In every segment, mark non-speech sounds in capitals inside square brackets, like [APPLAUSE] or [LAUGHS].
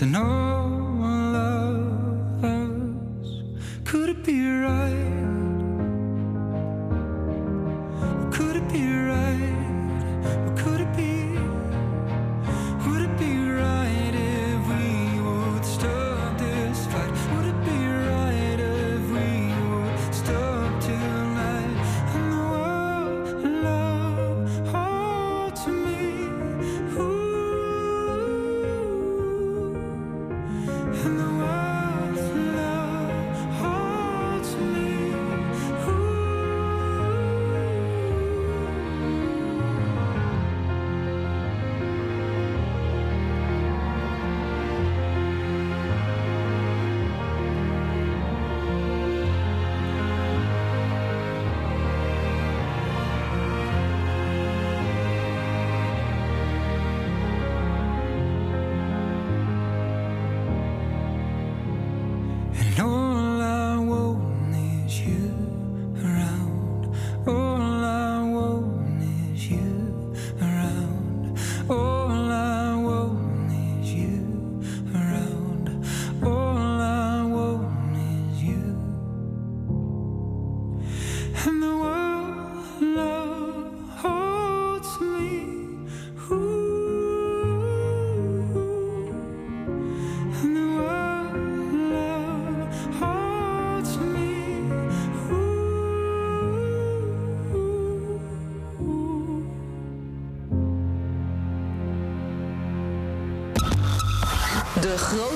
to know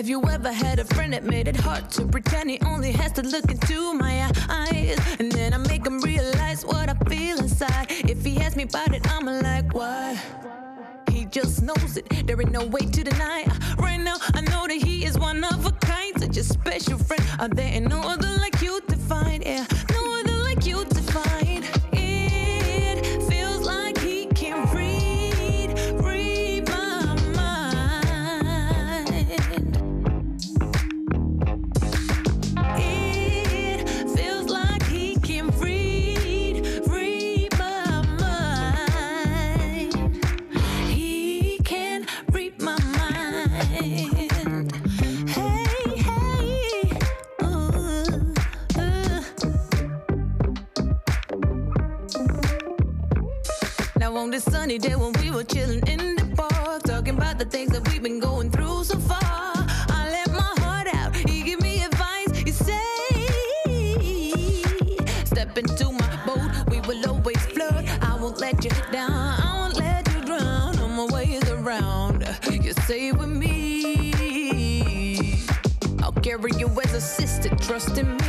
Have you ever had a friend that made it hard to pretend he only has to look into my eyes? And then I make him realize what I feel inside. If he asks me about it, I'm like, what? He just knows it. There ain't no way to deny. Right now, I know that he is one of a kind, such a special friend. Are there ain't no other like you to find? Yeah, Sunny day when we were chilling in the park, talking about the things that we've been going through so far. I let my heart out. He give me advice. He say, Step into my boat. We will always float. I won't let you down. I won't let you drown. On my ways around. You stay with me. I'll carry you as a sister. Trust in me.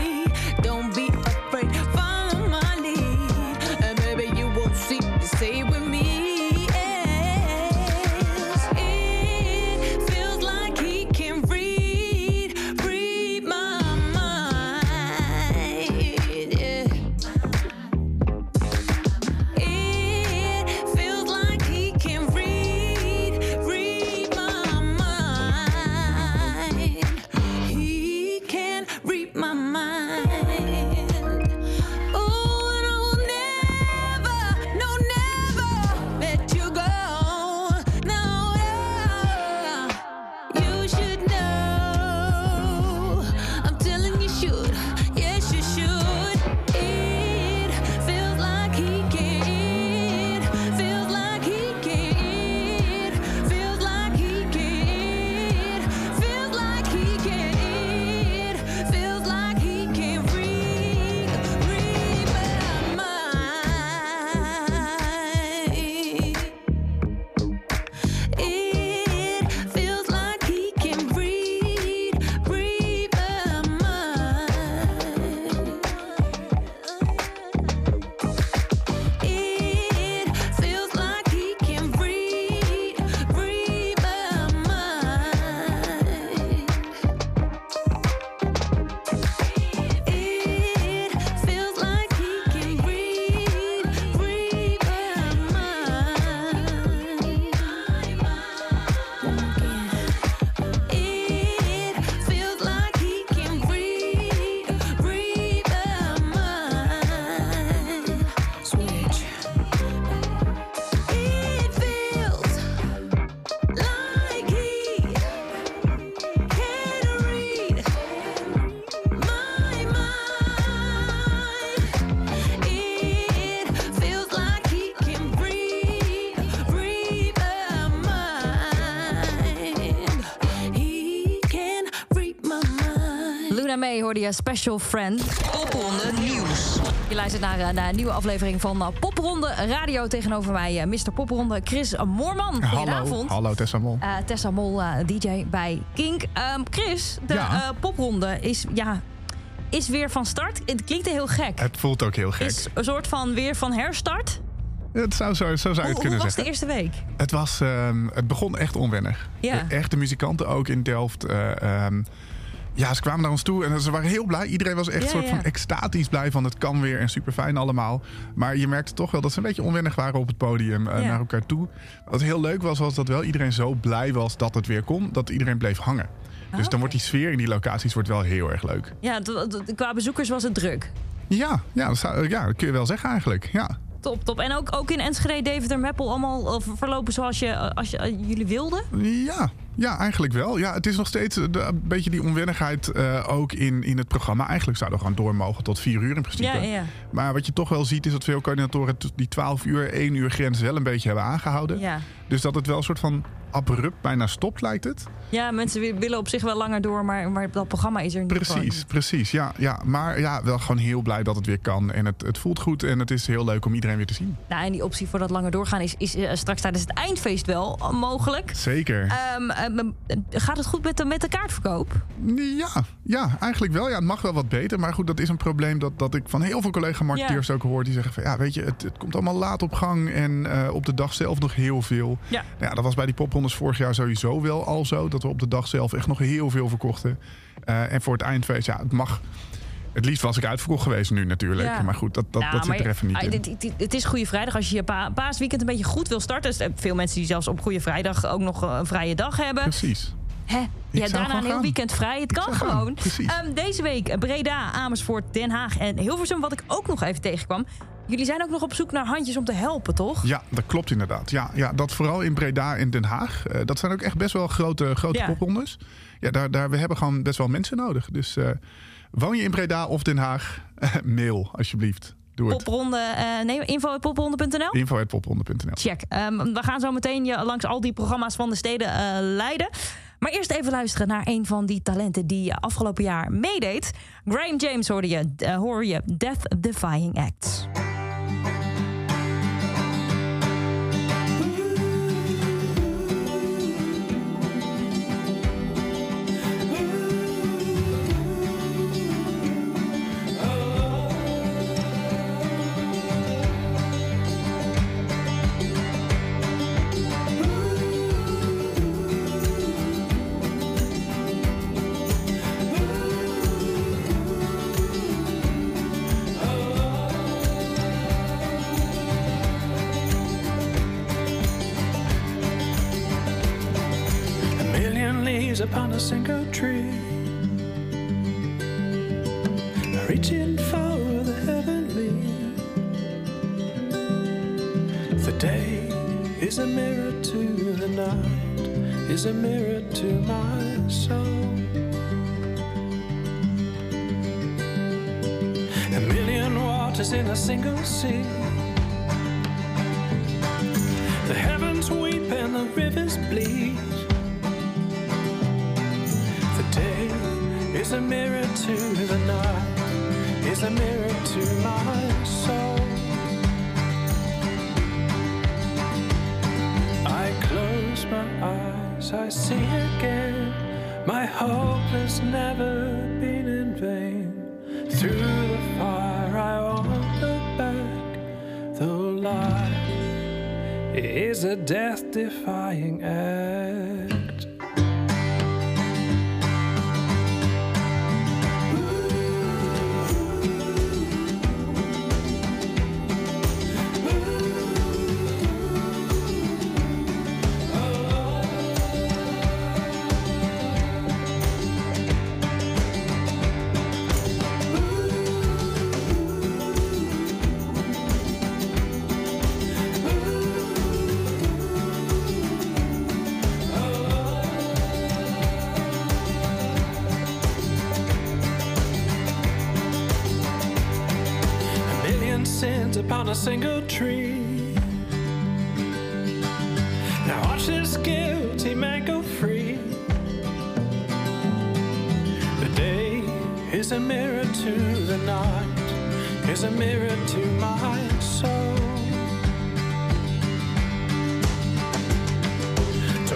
Hoorde je Special Friend. Popronde Nieuws. Je luistert naar, eh, naar een nieuwe aflevering van eh, Popronde Radio. Tegenover mij eh, Mr. Popronde Chris Moorman. Hallo, Goedenavond. hallo Tessa Mol. Eh, Tessa Mol, eh, DJ bij Kink. Ehm, Chris, de Ja. eh, popronde is, ja, is weer van start. Het klinkt heel gek. Het voelt ook heel gek. is een soort van weer van herstart. Het zou, zo, zo zou je Hoe, het hoe kunnen was de eerste week? Het, was, ehm, het begon echt onwennig. Ja. De echte muzikanten ook in Delft. eh, ehm, ja, ze kwamen naar ons toe en ze waren heel blij. Iedereen was echt Ja, soort ja. van extatisch blij van het kan weer en super fijn allemaal. Maar je merkte toch wel dat ze een beetje onwennig waren op het podium eh, Ja. naar elkaar toe. Wat heel leuk was, was dat wel iedereen zo blij was dat het weer kon, dat iedereen bleef hangen. Dus dan wordt die sfeer in die locaties wordt wel heel erg leuk. Ja, qua bezoekers was het druk. Ja, ja, dat, zou- ja, dat kun je wel zeggen eigenlijk. Ja. Top, top. En ook, ook in Enschede, Deventer, Meppel allemaal eh, verlopen zoals je, als je, eh, jullie wilden? Ja, ja, eigenlijk wel. Ja, het is nog steeds de- een beetje die onwennigheid eh, ook in, in het programma. Eigenlijk zouden we gewoon door mogen tot vier uur in principe. Ja, ja, ja. Maar wat je toch wel ziet is dat veel coördinatoren die 12 uur, 1 uur grens wel een beetje hebben aangehouden. Ja. Dus dat het wel een soort van abrupt bijna stopt, lijkt het. Ja, mensen wi- willen op zich wel langer door, maar, maar dat programma is er niet. Precies, precies. Ja, ja, maar ja, wel gewoon heel blij dat het weer kan. En het, het voelt goed en het is heel leuk om iedereen weer te zien. Nou, en die optie voor dat langer doorgaan is, is eh, straks tijdens het eindfeest wel eh, mogelijk. Zeker. Ehm, eh, gaat het goed met de, met de kaartverkoop? Ja, ja, eigenlijk wel. Ja, het mag wel wat beter. Maar goed, dat is een probleem dat, dat ik van heel veel collega-marketeers ook hoor. Die zeggen van, ja, weet je, het, het komt allemaal laat op gang. En eh, op de dag zelf nog heel veel. Ja. Nou ja, dat was bij die poprondes vorig jaar sowieso wel al zo. Dat we op de dag zelf echt nog heel veel verkochten. Eh, en voor het eindfeest, ja, het mag... Het liefst was ik uitverkocht geweest nu natuurlijk. Ja. Maar goed, dat, dat, Nou, dat zit er even niet ah, in. dit- Het is Goede Vrijdag. Als je je pa- paasweekend een beetje goed wil starten. Dus, veel mensen die zelfs op Goede Vrijdag ook nog eh, een vrije dag hebben. Precies. Hè? Ja, daarna een heel gaan. weekend vrij. Het kan gewoon. Ehm, deze week Breda, Amersfoort, Den Haag en Hilversum. Wat ik ook nog even tegenkwam. Jullie zijn ook nog op zoek naar handjes om te helpen, toch? Ja, dat klopt inderdaad. Ja, ja, dat vooral in Breda en Den Haag. Eh, dat zijn ook echt best wel grote, grote Ja. poprondes. Ja, daar, daar, we hebben gewoon best wel mensen nodig. Dus eh, woon je in Breda of Den Haag? [LAUGHS] mail alsjeblieft. Doe het. Popronde, eh nee, info.popronde.nl? Info.popronde.nl Check. Ehm, we gaan zo meteen je langs al die programma's van de steden eh, leiden. Maar eerst even luisteren naar een van die talenten die afgelopen jaar meedeed. Graham James hoorde je, eh, hoor je Death Defying Acts. Is a mirror to the night, is a mirror to my soul. A million waters in a single sea. The heavens weep and the rivers bleed. The day is a mirror to the night, is a mirror to my I see again. My hope has never been in vain. Through the fire, I won't look back, though life is a death defying act.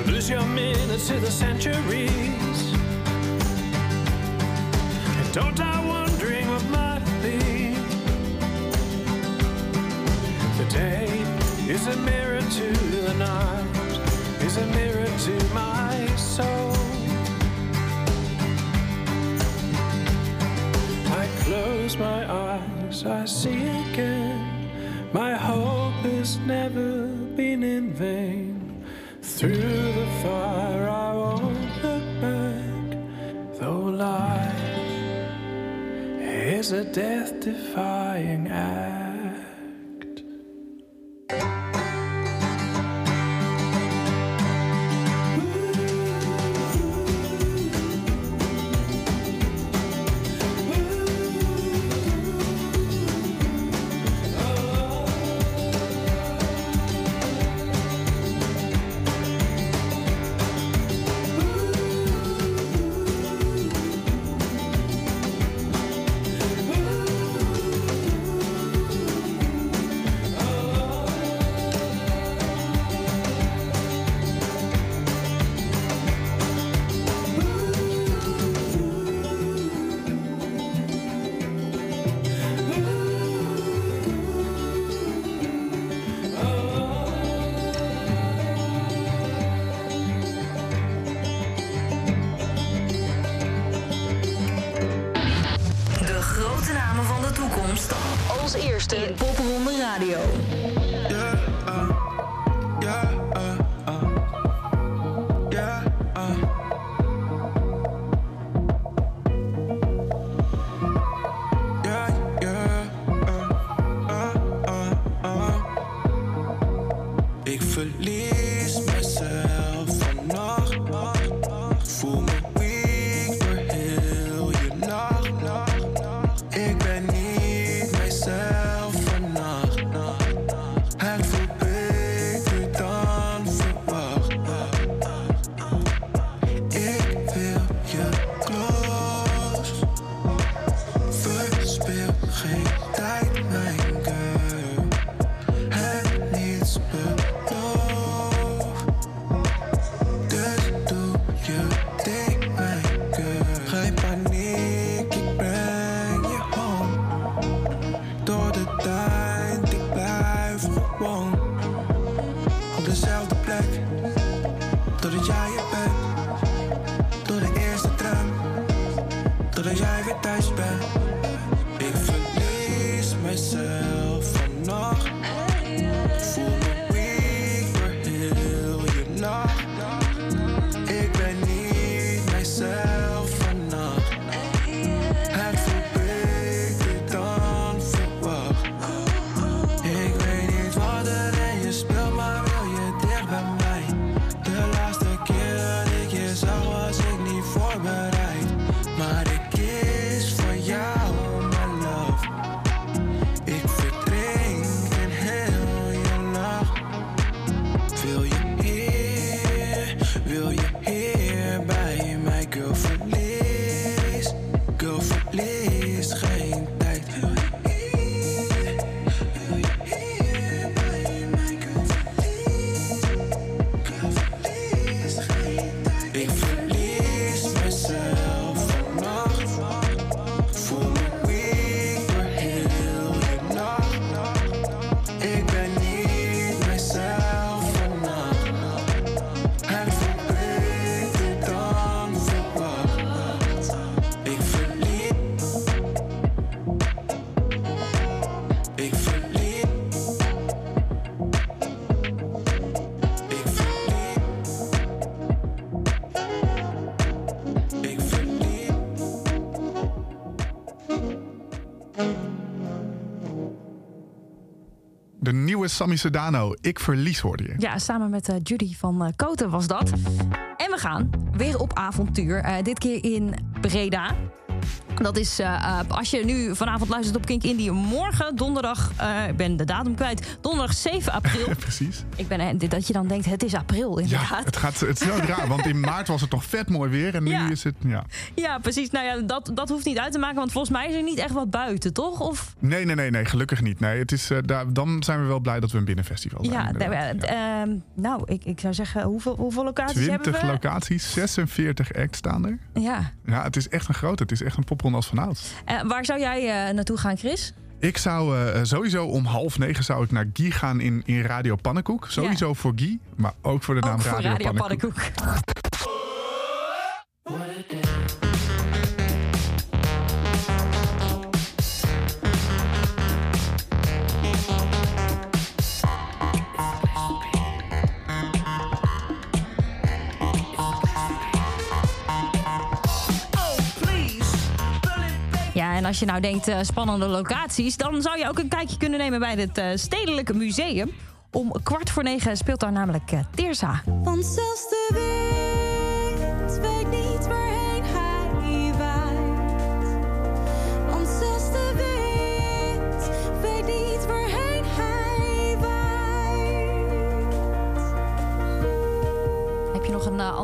Lose your minutes to the centuries. And don't die wondering what might be. The day is a mirror to the night, is a mirror to my soul. I close my eyes, I see again. My hope has never been in vain. Through the fire, I won't look back. Though life is a death defying act. Sammy Sedano, Ik Verlies hoorde je. Ja, samen met eh, Judy van eh, Koten was dat. En we gaan weer op avontuur. Eh, dit keer in Breda. Dat is eh, eh, als je nu vanavond luistert op Kink Indie. Morgen, donderdag, eh, ik ben de datum kwijt. Donderdag 7 april. [LAUGHS] Precies. ik ben, dat je dan denkt, het is april Ja, inderdaad. het, gaat, het is wel raar, want in maart was het nog vet mooi weer. En nu Ja. is het, ja. Ja, precies. Nou ja, dat, dat hoeft niet uit te maken, want volgens mij is er niet echt wat buiten, toch? Of Nee, nee, nee, nee, gelukkig niet. Nee, het is, daar, dan zijn we wel blij dat we een binnenfestival zijn. ja, Ja. ehm, nou, ik, ik zou zeggen, hoeveel, hoeveel locaties hebben 20 we? locaties, 46 acts staan er. Ja. Ja, het is echt een grote. Het is echt een als vanouds. Eh, waar zou jij eh, naartoe gaan, Chris? Ik zou eh, sowieso om half negen zou ik naar Guy gaan in, in Radio Pannenkoek. Sowieso voor Guy, maar ook voor de naam Ook voor Radio, Radio Pannenkoek. Pannenkoek. [LAUGHS] En als je nou denkt eh, spannende locaties... dan zou je ook een kijkje kunnen nemen bij het eh, Stedelijk Museum. Om kwart voor negen speelt daar namelijk eh, Teersa. Want zelfs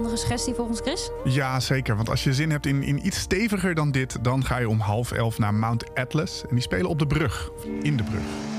andere suggestie volgens Chris? Ja, zeker. Want als je zin hebt in, in iets steviger dan dit... dan ga je om half elf naar Mount Atlas. En die spelen op de brug. In de brug.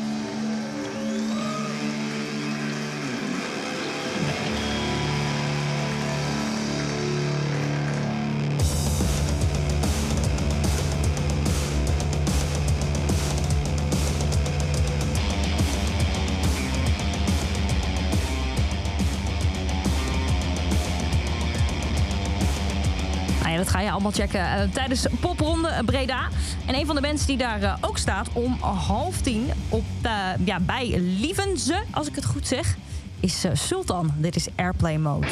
Allemaal checken eh, tijdens Popronde Breda. En een van de bands die daar eh, ook staat om half tien op, eh, ja, bij Lievenze, als ik het goed zeg, is Sultan. Dit is Airplay Mode.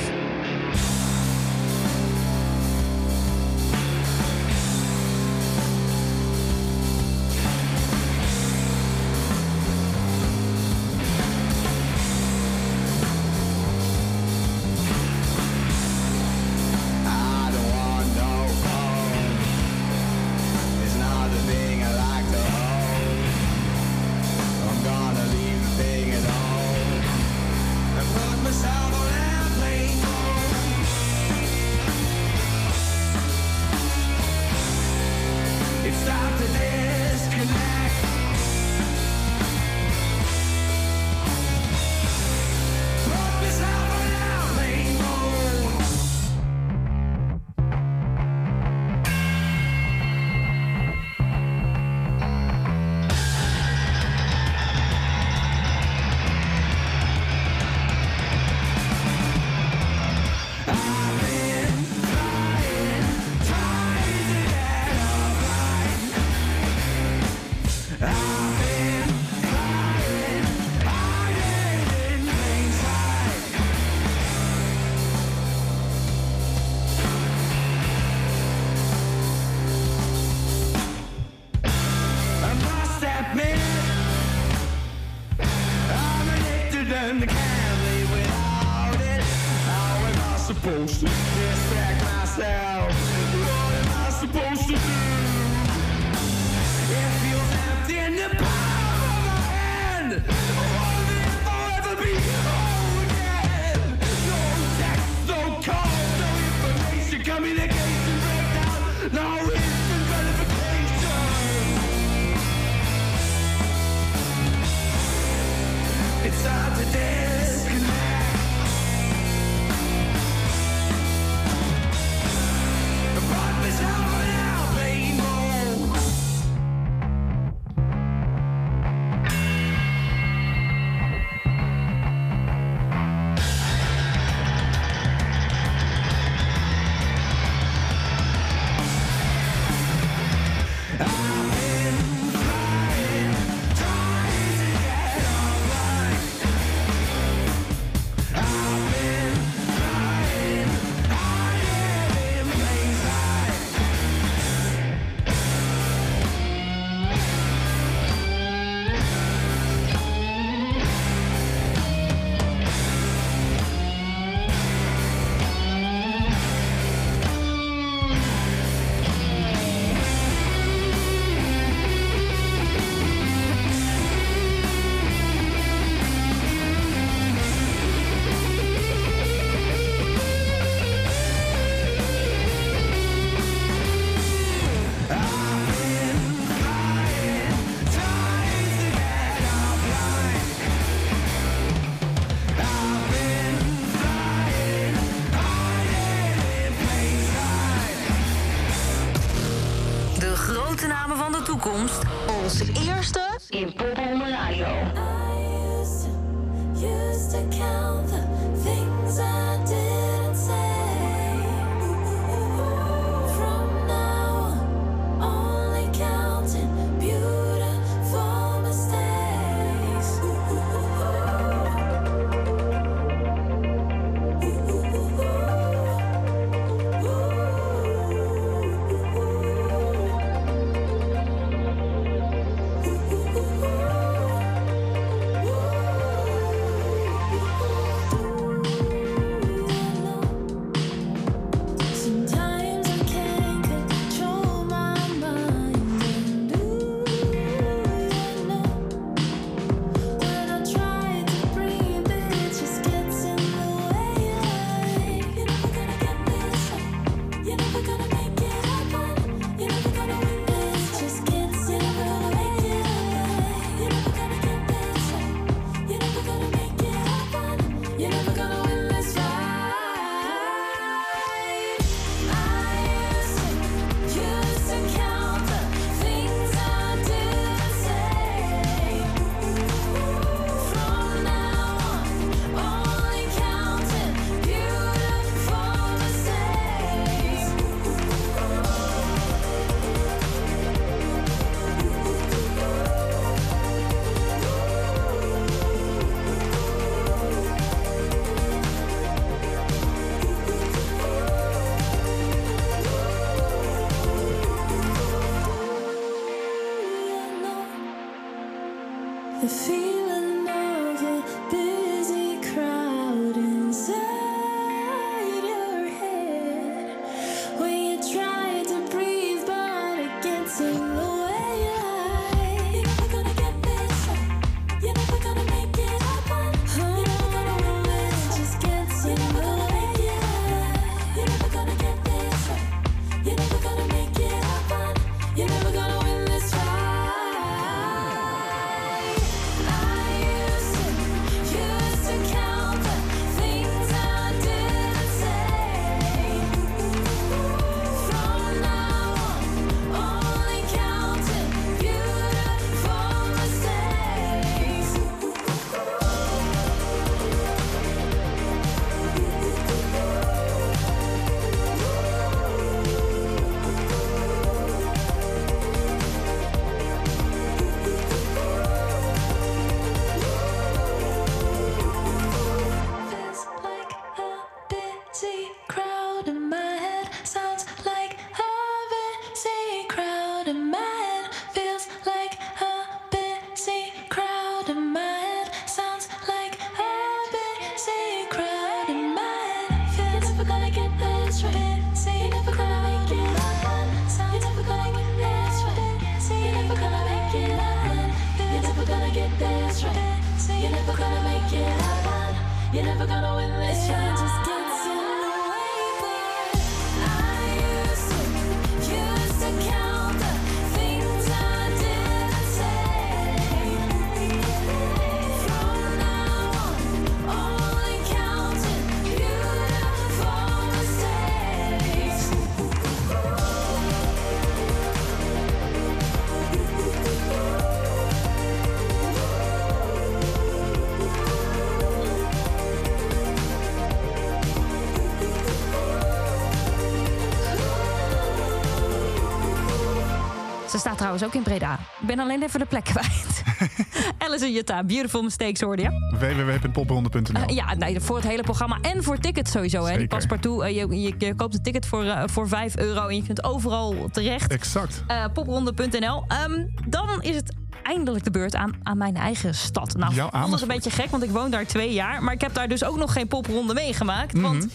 Staat trouwens ook in Breda. Ik ben alleen even de plek kwijt. [LAUGHS] Alice Jutta, Beautiful Mistakes hoorde je. www.popronde.nl. Ja, nee, voor het hele programma en voor tickets sowieso. Hè. Die paspartout, eh, je, je, je koopt een ticket voor, eh, voor 5 euro en je kunt overal terecht. Exact. Eh, popronde.nl. Ehm, dan is het eindelijk de beurt aan, aan mijn eigen stad. Nou, Jouw dat is een beetje gek, want ik woon daar twee jaar. Maar ik heb daar dus ook nog geen popronde meegemaakt. Mhm. Want di-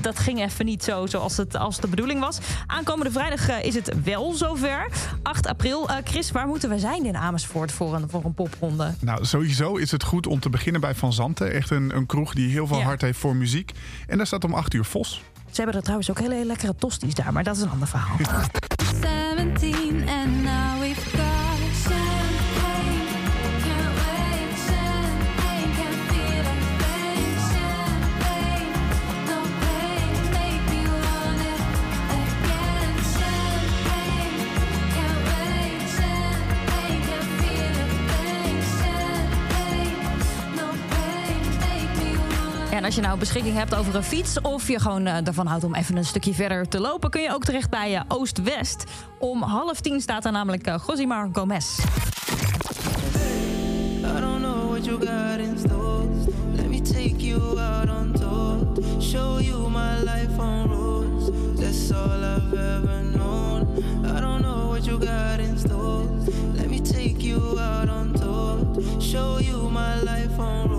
dat ging even niet zo zoals het als de bedoeling was. Aankomende vrijdag eh, is het wel zover. 8 april. Eh, Chris, waar moeten wij zijn in Amersfoort voor een, voor een popronde? Nou, sowieso is het goed om te beginnen bij Van Zanten. Echt een, een kroeg die heel veel Ja. hart heeft voor muziek. En daar staat om 8 uur Vos. Ze hebben er trouwens ook hele, hele lekkere tosties daar, maar dat is een ander verhaal. 17 and Als je nou beschikking hebt over een fiets... of je gewoon eh, ervan houdt om even een stukje verder te lopen... kun je ook terecht bij eh, Oost-West. Om half tien staat er namelijk uh, Josimar Gomez. You on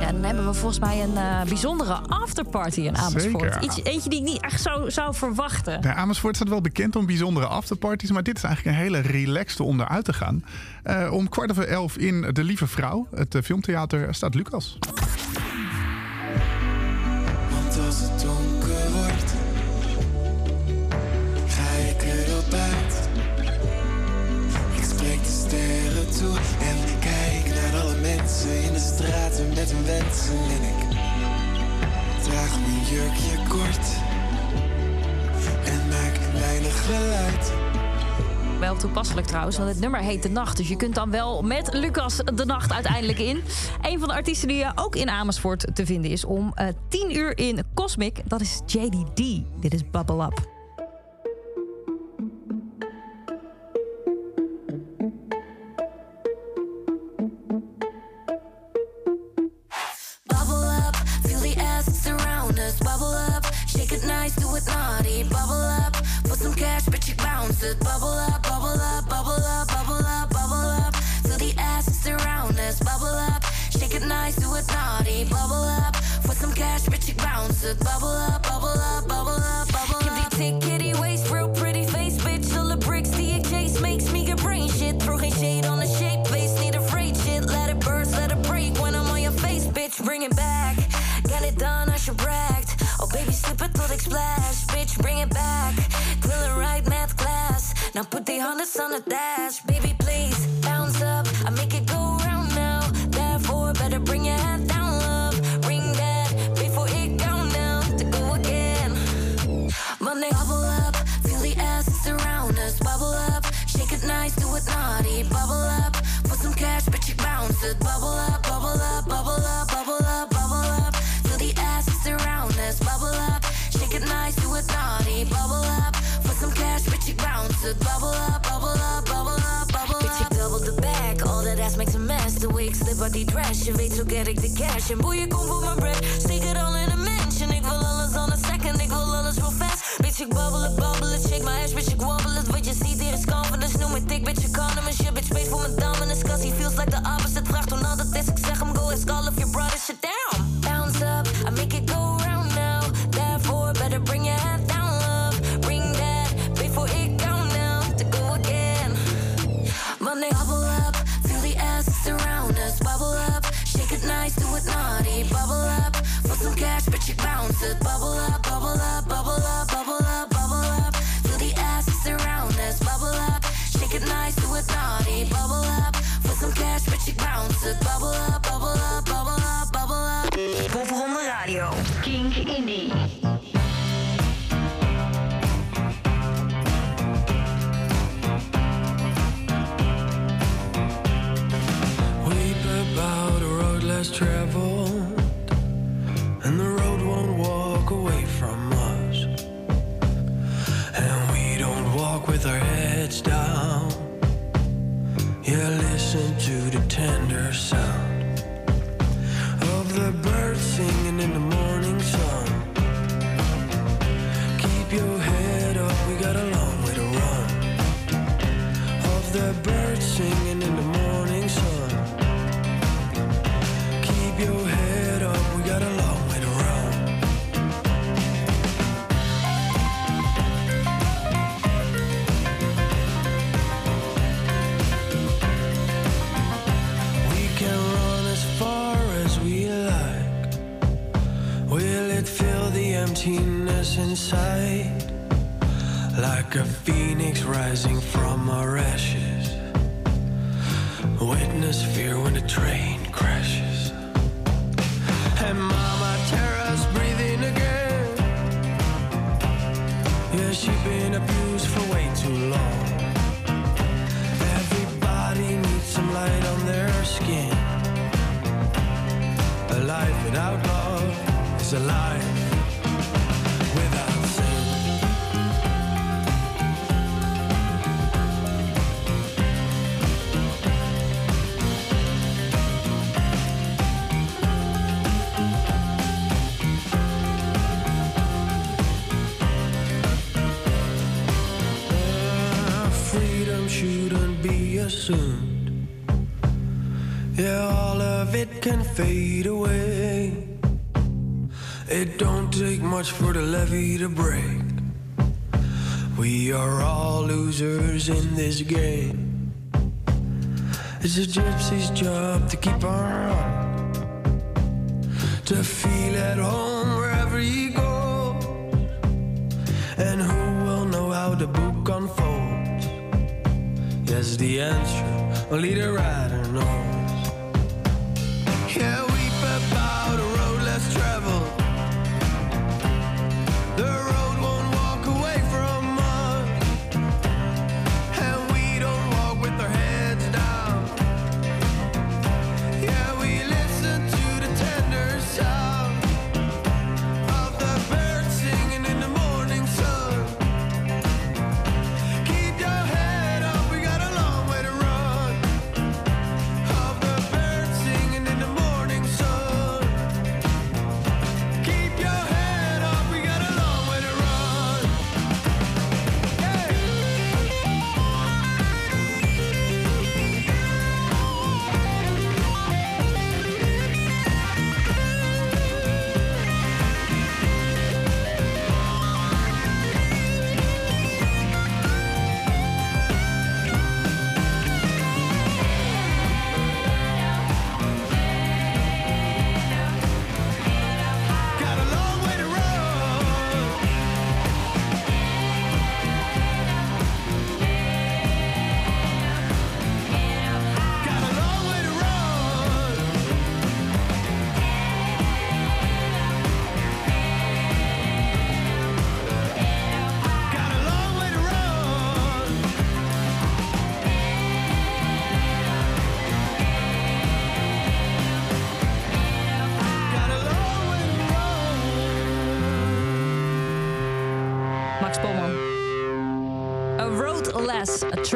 Ja, dan hebben we volgens mij een eh, bijzondere afterparty in Amersfoort. Zeker. Iets, eentje die ik niet echt zo zou verwachten. Ja, Amersfoort staat wel bekend om bijzondere afterparties. Maar dit is eigenlijk een hele relaxte om eruit te gaan. Eh, om kwart over elf in De Lieve Vrouw, het eh, filmtheater, staat Lucas. Straten met hun wensen. En ik draag mijn jurkje kort en maak weinig geluid. Wel toepasselijk trouwens, want het nummer heet De Nacht. Dus je kunt dan wel met Lucas de nacht uiteindelijk in. Een van de artiesten die eh, ook in Amersfoort te vinden is om eh 10 uur in Cosmic. Dat is JDD. Dit is Bubble Up. Bubble up, put some cash, bitch, you bounce it. Bubble up, bubble up, bubble up, bubble up. Give die tick, kitty waist, real pretty face, bitch. All the bricks, the chase makes me get brain shit. Throw geen shade on the shape, face, need afraid shit. Let it burst, let it break when I'm on your face, bitch. Bring it back. Get it done als je braakt. Oh baby, slip it tot ik splash. Bitch, bring it back. Een ride met class. Now put the hundreds on the dash. Baby, it. Bubble up. Put some cash, bitch, you bounce it. Bubble up, bubble up, bubble up, bubble up, bubble up. Feel the essence around us. Bubble up. Shake it nice, do it naughty. Bubble up. Put some cash, bitch, you bounce it. Bubble up, bubble up, bubble up, bubble up. Bitch, ik double the bag. All that ass makes a mess. The ik slip uit die dress. Je weet, zo get ik de cash. En boeien, kom voor mijn bread. Steek het al in een mansion. Ik wil alles on a second. Ik wil alles real fast. Bitch, ik babbel het, babbel. Shake my ass, bitch, ik wobble het. Wat je ziet hier is confidence. Noem me dik, bitch, economist. Shit, bitch, space voor mijn dominance. Cause he feels like the opposite. Vraagt hoe nou dat is. Ik zeg hem, go ask all of your Cause she been abused for way too long? Everybody needs some light on their skin. A life without love is a life fade away. It don't take much for the levee to break. We are all losers in this game. It's a gypsy's job to keep on to feel at home wherever he goes. And who will know how the book unfolds? Yes, the answer only the writer knows.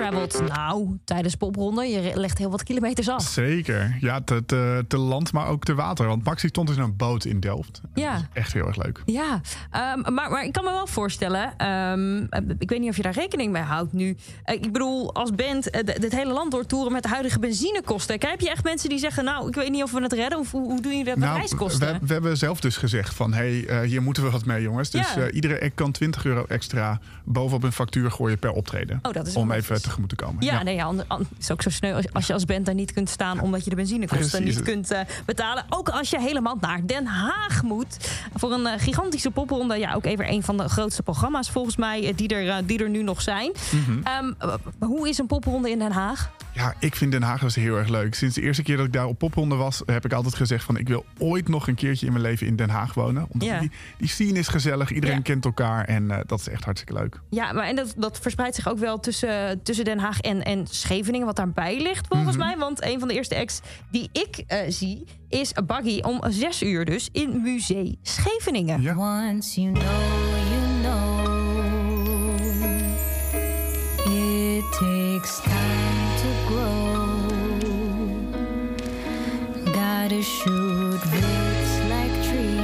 Traveled. Nou, tijdens popronde, je legt heel wat kilometers af. Zeker. Ja, te, te, te land, maar ook te water. Want Maxi stond in een boot in Delft. Ja. Echt heel erg leuk. Ja, ehm, maar, maar ik kan me wel voorstellen. ehm, ik weet niet of je daar rekening mee houdt nu. Eh, ik bedoel, als band eh, d- dit hele land doortoeren met de huidige benzinekosten. Kijk, heb je echt mensen die zeggen: Nou, ik weet niet of we het redden. Of hoe, hoe doen jullie dat met reiskosten? Nou, we, we hebben zelf dus gezegd van... hé, hey, eh, hier moeten we wat mee, jongens. Dus Ja. eh, iedere kan 20 euro extra bovenop een factuur gooien per optreden. Oh, dat is om even te komen. Ja, nee, ja, an- het is ook zo sneu als, als je als band daar niet kunt staan omdat je de benzinekosten niet kunt eh, betalen. Ook als je helemaal naar Den Haag moet voor een eh, gigantische popronde. Ja, ook even een van de grootste programma's volgens mij eh, die er, die er nu nog zijn. Mhm. Ehm, eh, hoe is een popronde in Den Haag? Ja, ik vind Den Haag dus heel erg leuk. Sinds de eerste keer dat ik daar op popronde was, heb ik altijd gezegd van ik wil ooit nog een keertje in mijn leven in Den Haag wonen. Omdat Ja. die, die scene is gezellig, iedereen Ja. kent elkaar en dat is echt hartstikke leuk. Ja, maar en dat, dat verspreidt zich ook wel tussen, tussen Den Haag en, en Scheveningen, wat daarbij ligt volgens Mhm. mij. Want een van de eerste acts die ik eh, zie is Baggy om zes uur dus in Museum Scheveningen. Once you know, you know. It takes time to grow. Gotta shoot roots like trees.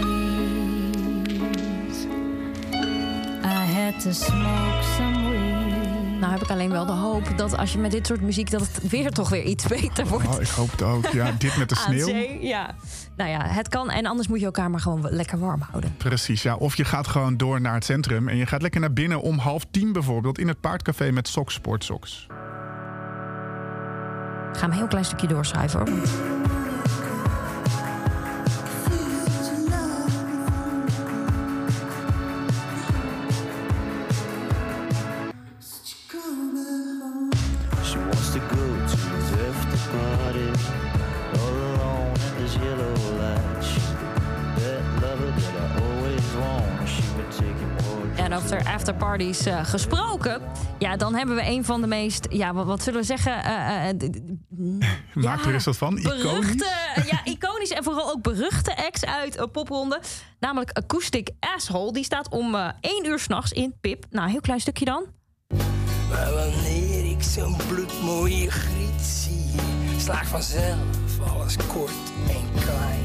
I had to smoke some. Nou heb ik alleen wel de hoop dat als je met dit soort muziek... dat het weer toch weer iets beter wordt. Oh, ik hoop het ook. Ja, [LAUGHS] dit met de sneeuw. zee, ja. Nou ja, het kan. En anders moet je elkaar maar gewoon lekker warm houden. Precies, ja. Of je gaat gewoon door naar het centrum en je gaat lekker naar binnen om half tien bijvoorbeeld in het paardcafé met Soks Sport Soks. Ik ga hem een heel klein stukje doorschuiven hoor. Over afterparties eh gesproken. Ja, dan hebben we een van de meest, ja, wat, wat zullen we zeggen? eh, eh, d- Maak er eens wat van. Iconisch. beruchte, ja, iconisch en vooral ook beruchte acts uit een popronde. Namelijk Acoustic Asshole. Die staat om eh 1 uur s'nachts in Pip. Nou, een heel klein stukje dan. Maar wanneer ik zo'n bloedmooie griet zie, slaag vanzelf alles kort en klein.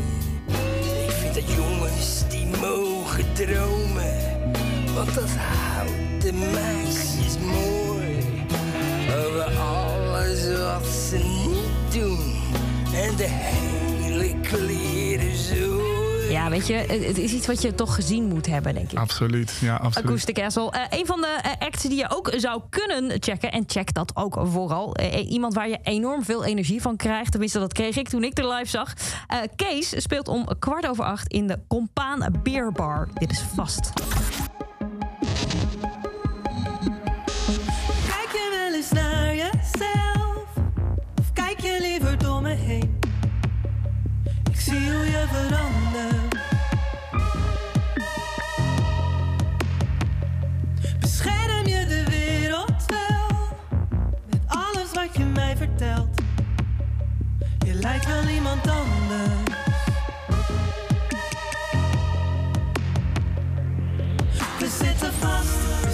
Ik vind dat jongens die mogen dromen, want dat houdt de meisjes mooi. Over alles wat ze niet doen. En de hele kleren zo. Ja, weet je, het is iets wat je toch gezien moet hebben, denk ik. Absoluut, ja, absoluut. Acoustic Castle. Eh, een van de eh, acts die je ook zou kunnen checken. En check dat ook vooral. Eh, iemand waar je enorm veel energie van krijgt. Tenminste, dat kreeg ik toen ik er live zag. Eh, Kees speelt om kwart over acht in de Compaan Beer Bar. Dit is vast. Ik zie hoe je verandert. Bescherm je de wereld wel? Met alles wat je mij vertelt. Je lijkt wel iemand anders. We zitten vast,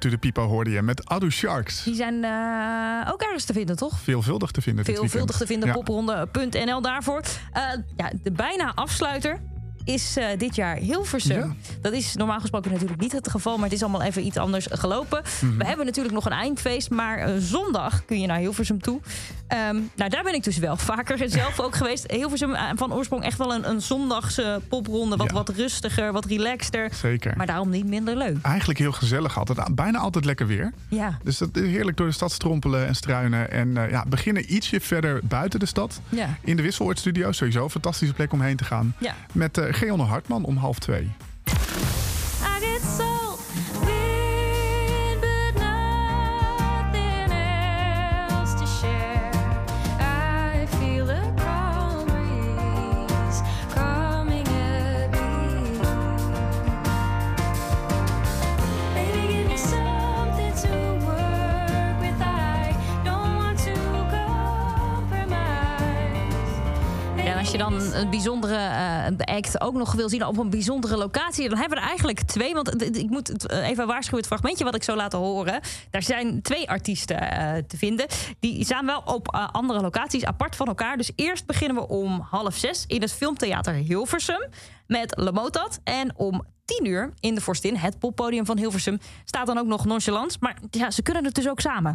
To the People hoorde je met Adu Sharks. Die zijn eh, ook ergens te vinden, toch? Veelvuldig te vinden Veelvuldig te vinden, popronde.nl daarvoor. Eh, ja, de bijna afsluiter is eh, dit jaar Hilversum. Dat is normaal gesproken natuurlijk niet het geval, maar het is allemaal even iets anders gelopen. Mhm. We hebben natuurlijk nog een eindfeest, maar eh, zondag kun je naar Hilversum toe. Ehm, nou, daar ben ik dus wel [LAUGHS] vaker zelf ook geweest. Hilversum eh, van oorsprong echt wel een, een zondagse popronde. Wat, Ja. wat rustiger, wat relaxter. Zeker. Maar daarom niet minder leuk. Eigenlijk heel gezellig altijd. Bijna altijd lekker weer. Ja. Dus dat is heerlijk door de stad strompelen en struinen. En ja, beginnen ietsje verder buiten de stad. Ja. In de Wisseloord Studio. Sowieso een fantastische plek om heen te gaan. Ja. Met Geonne Hartman om half twee. Dan een bijzondere eh, act ook nog wil zien op een bijzondere locatie, dan hebben we er eigenlijk twee. Want ik moet eh, even waarschuwen, het fragmentje wat ik zo laten horen. Daar zijn twee artiesten eh, te vinden. Die staan wel op andere locaties, apart van elkaar. Dus eerst beginnen we om half zes in het Filmtheater Hilversum met Lamotat. En om tien uur in de Forstin, het poppodium van Hilversum, staat dan ook nog Nonchalance. Maar ja, ze kunnen het dus ook samen.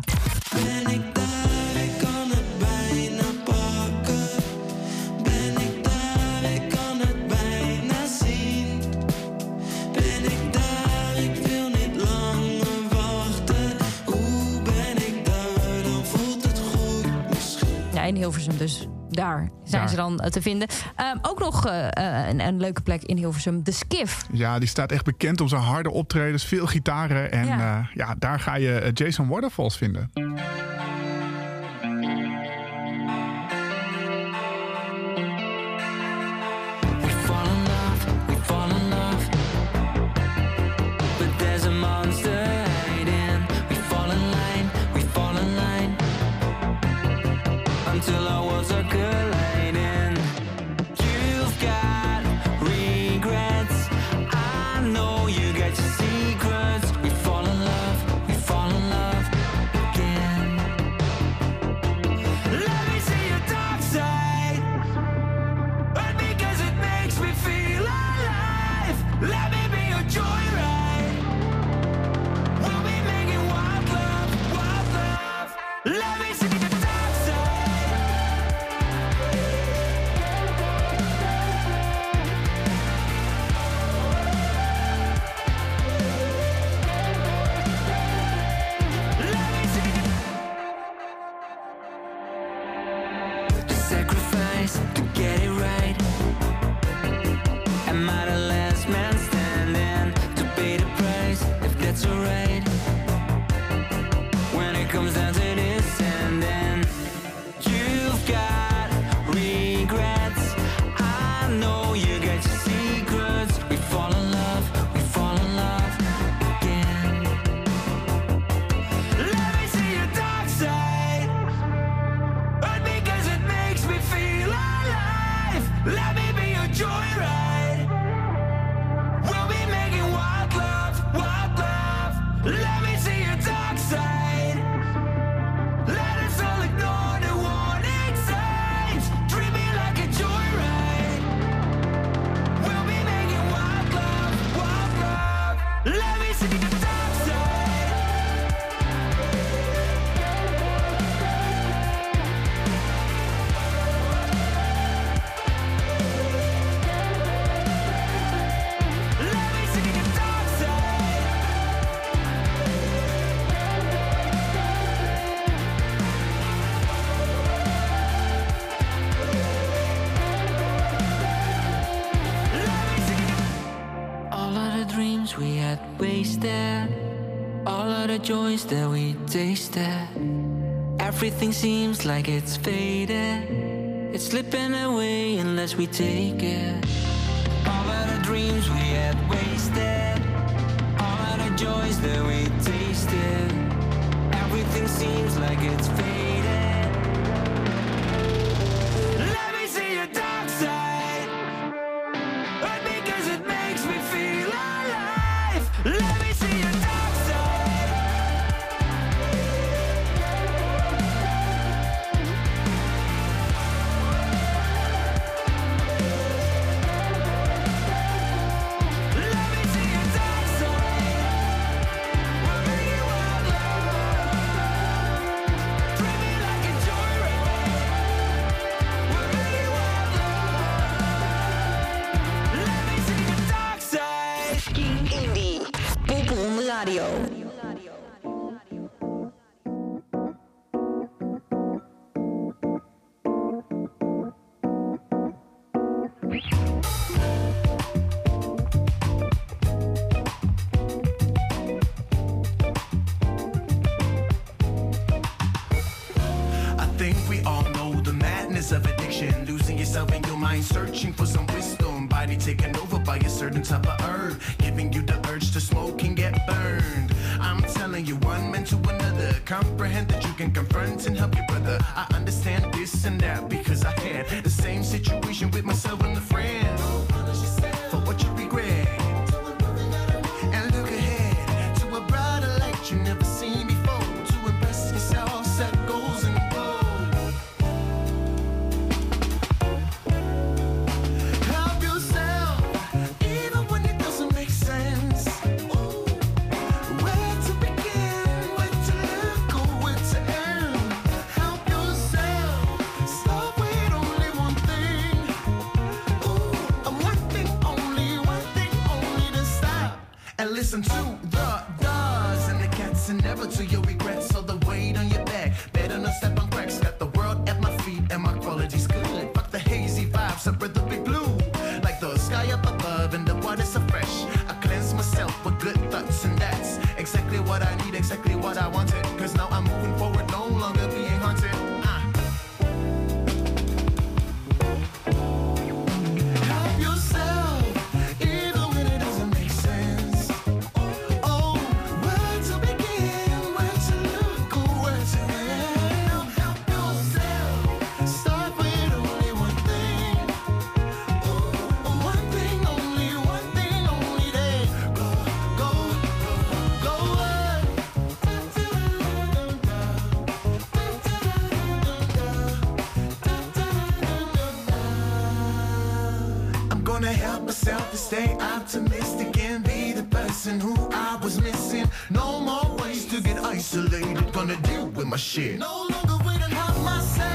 In Hilversum dus. Daar zijn Daar. ze dan eh, te vinden. Ehm, ook nog eh, eh, een, een leuke plek in Hilversum, de Skiff. Ja, die staat echt bekend om zijn harde optredens. Veel gitaren. En Ja. ja, daar ga je Jason Waterfalls vinden. Everything seems like it's faded. It's slipping away unless we take it. Certain type of herb, giving you the urge to smoke and get burned. I'm telling you, one man to another. Comprehend that you can confront and help your brother. I understand this and that because I had the same situation listen to help myself to stay optimistic and be the person who I was missing. No more ways to get isolated. Gonna deal with my shit. No longer wait and help myself,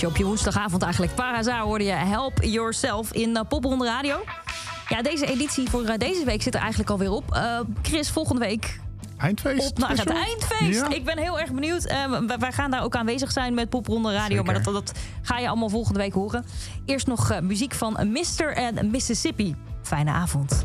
feestje op je woensdagavond eigenlijk. Paraza hoorde je Help Yourself in uh, Popronde Radio. Ja, deze editie voor eh, deze week zit er eigenlijk alweer op. Eh, Chris, volgende week Eindfeest. op naar het eindfeest. Ja. Ik ben heel erg benieuwd. Eh, wij- gaan daar ook aanwezig zijn met Popronde Radio. Maar dat, dat ga je allemaal volgende week horen. Eerst nog eh, muziek van Mr. en Mississippi. Fijne avond.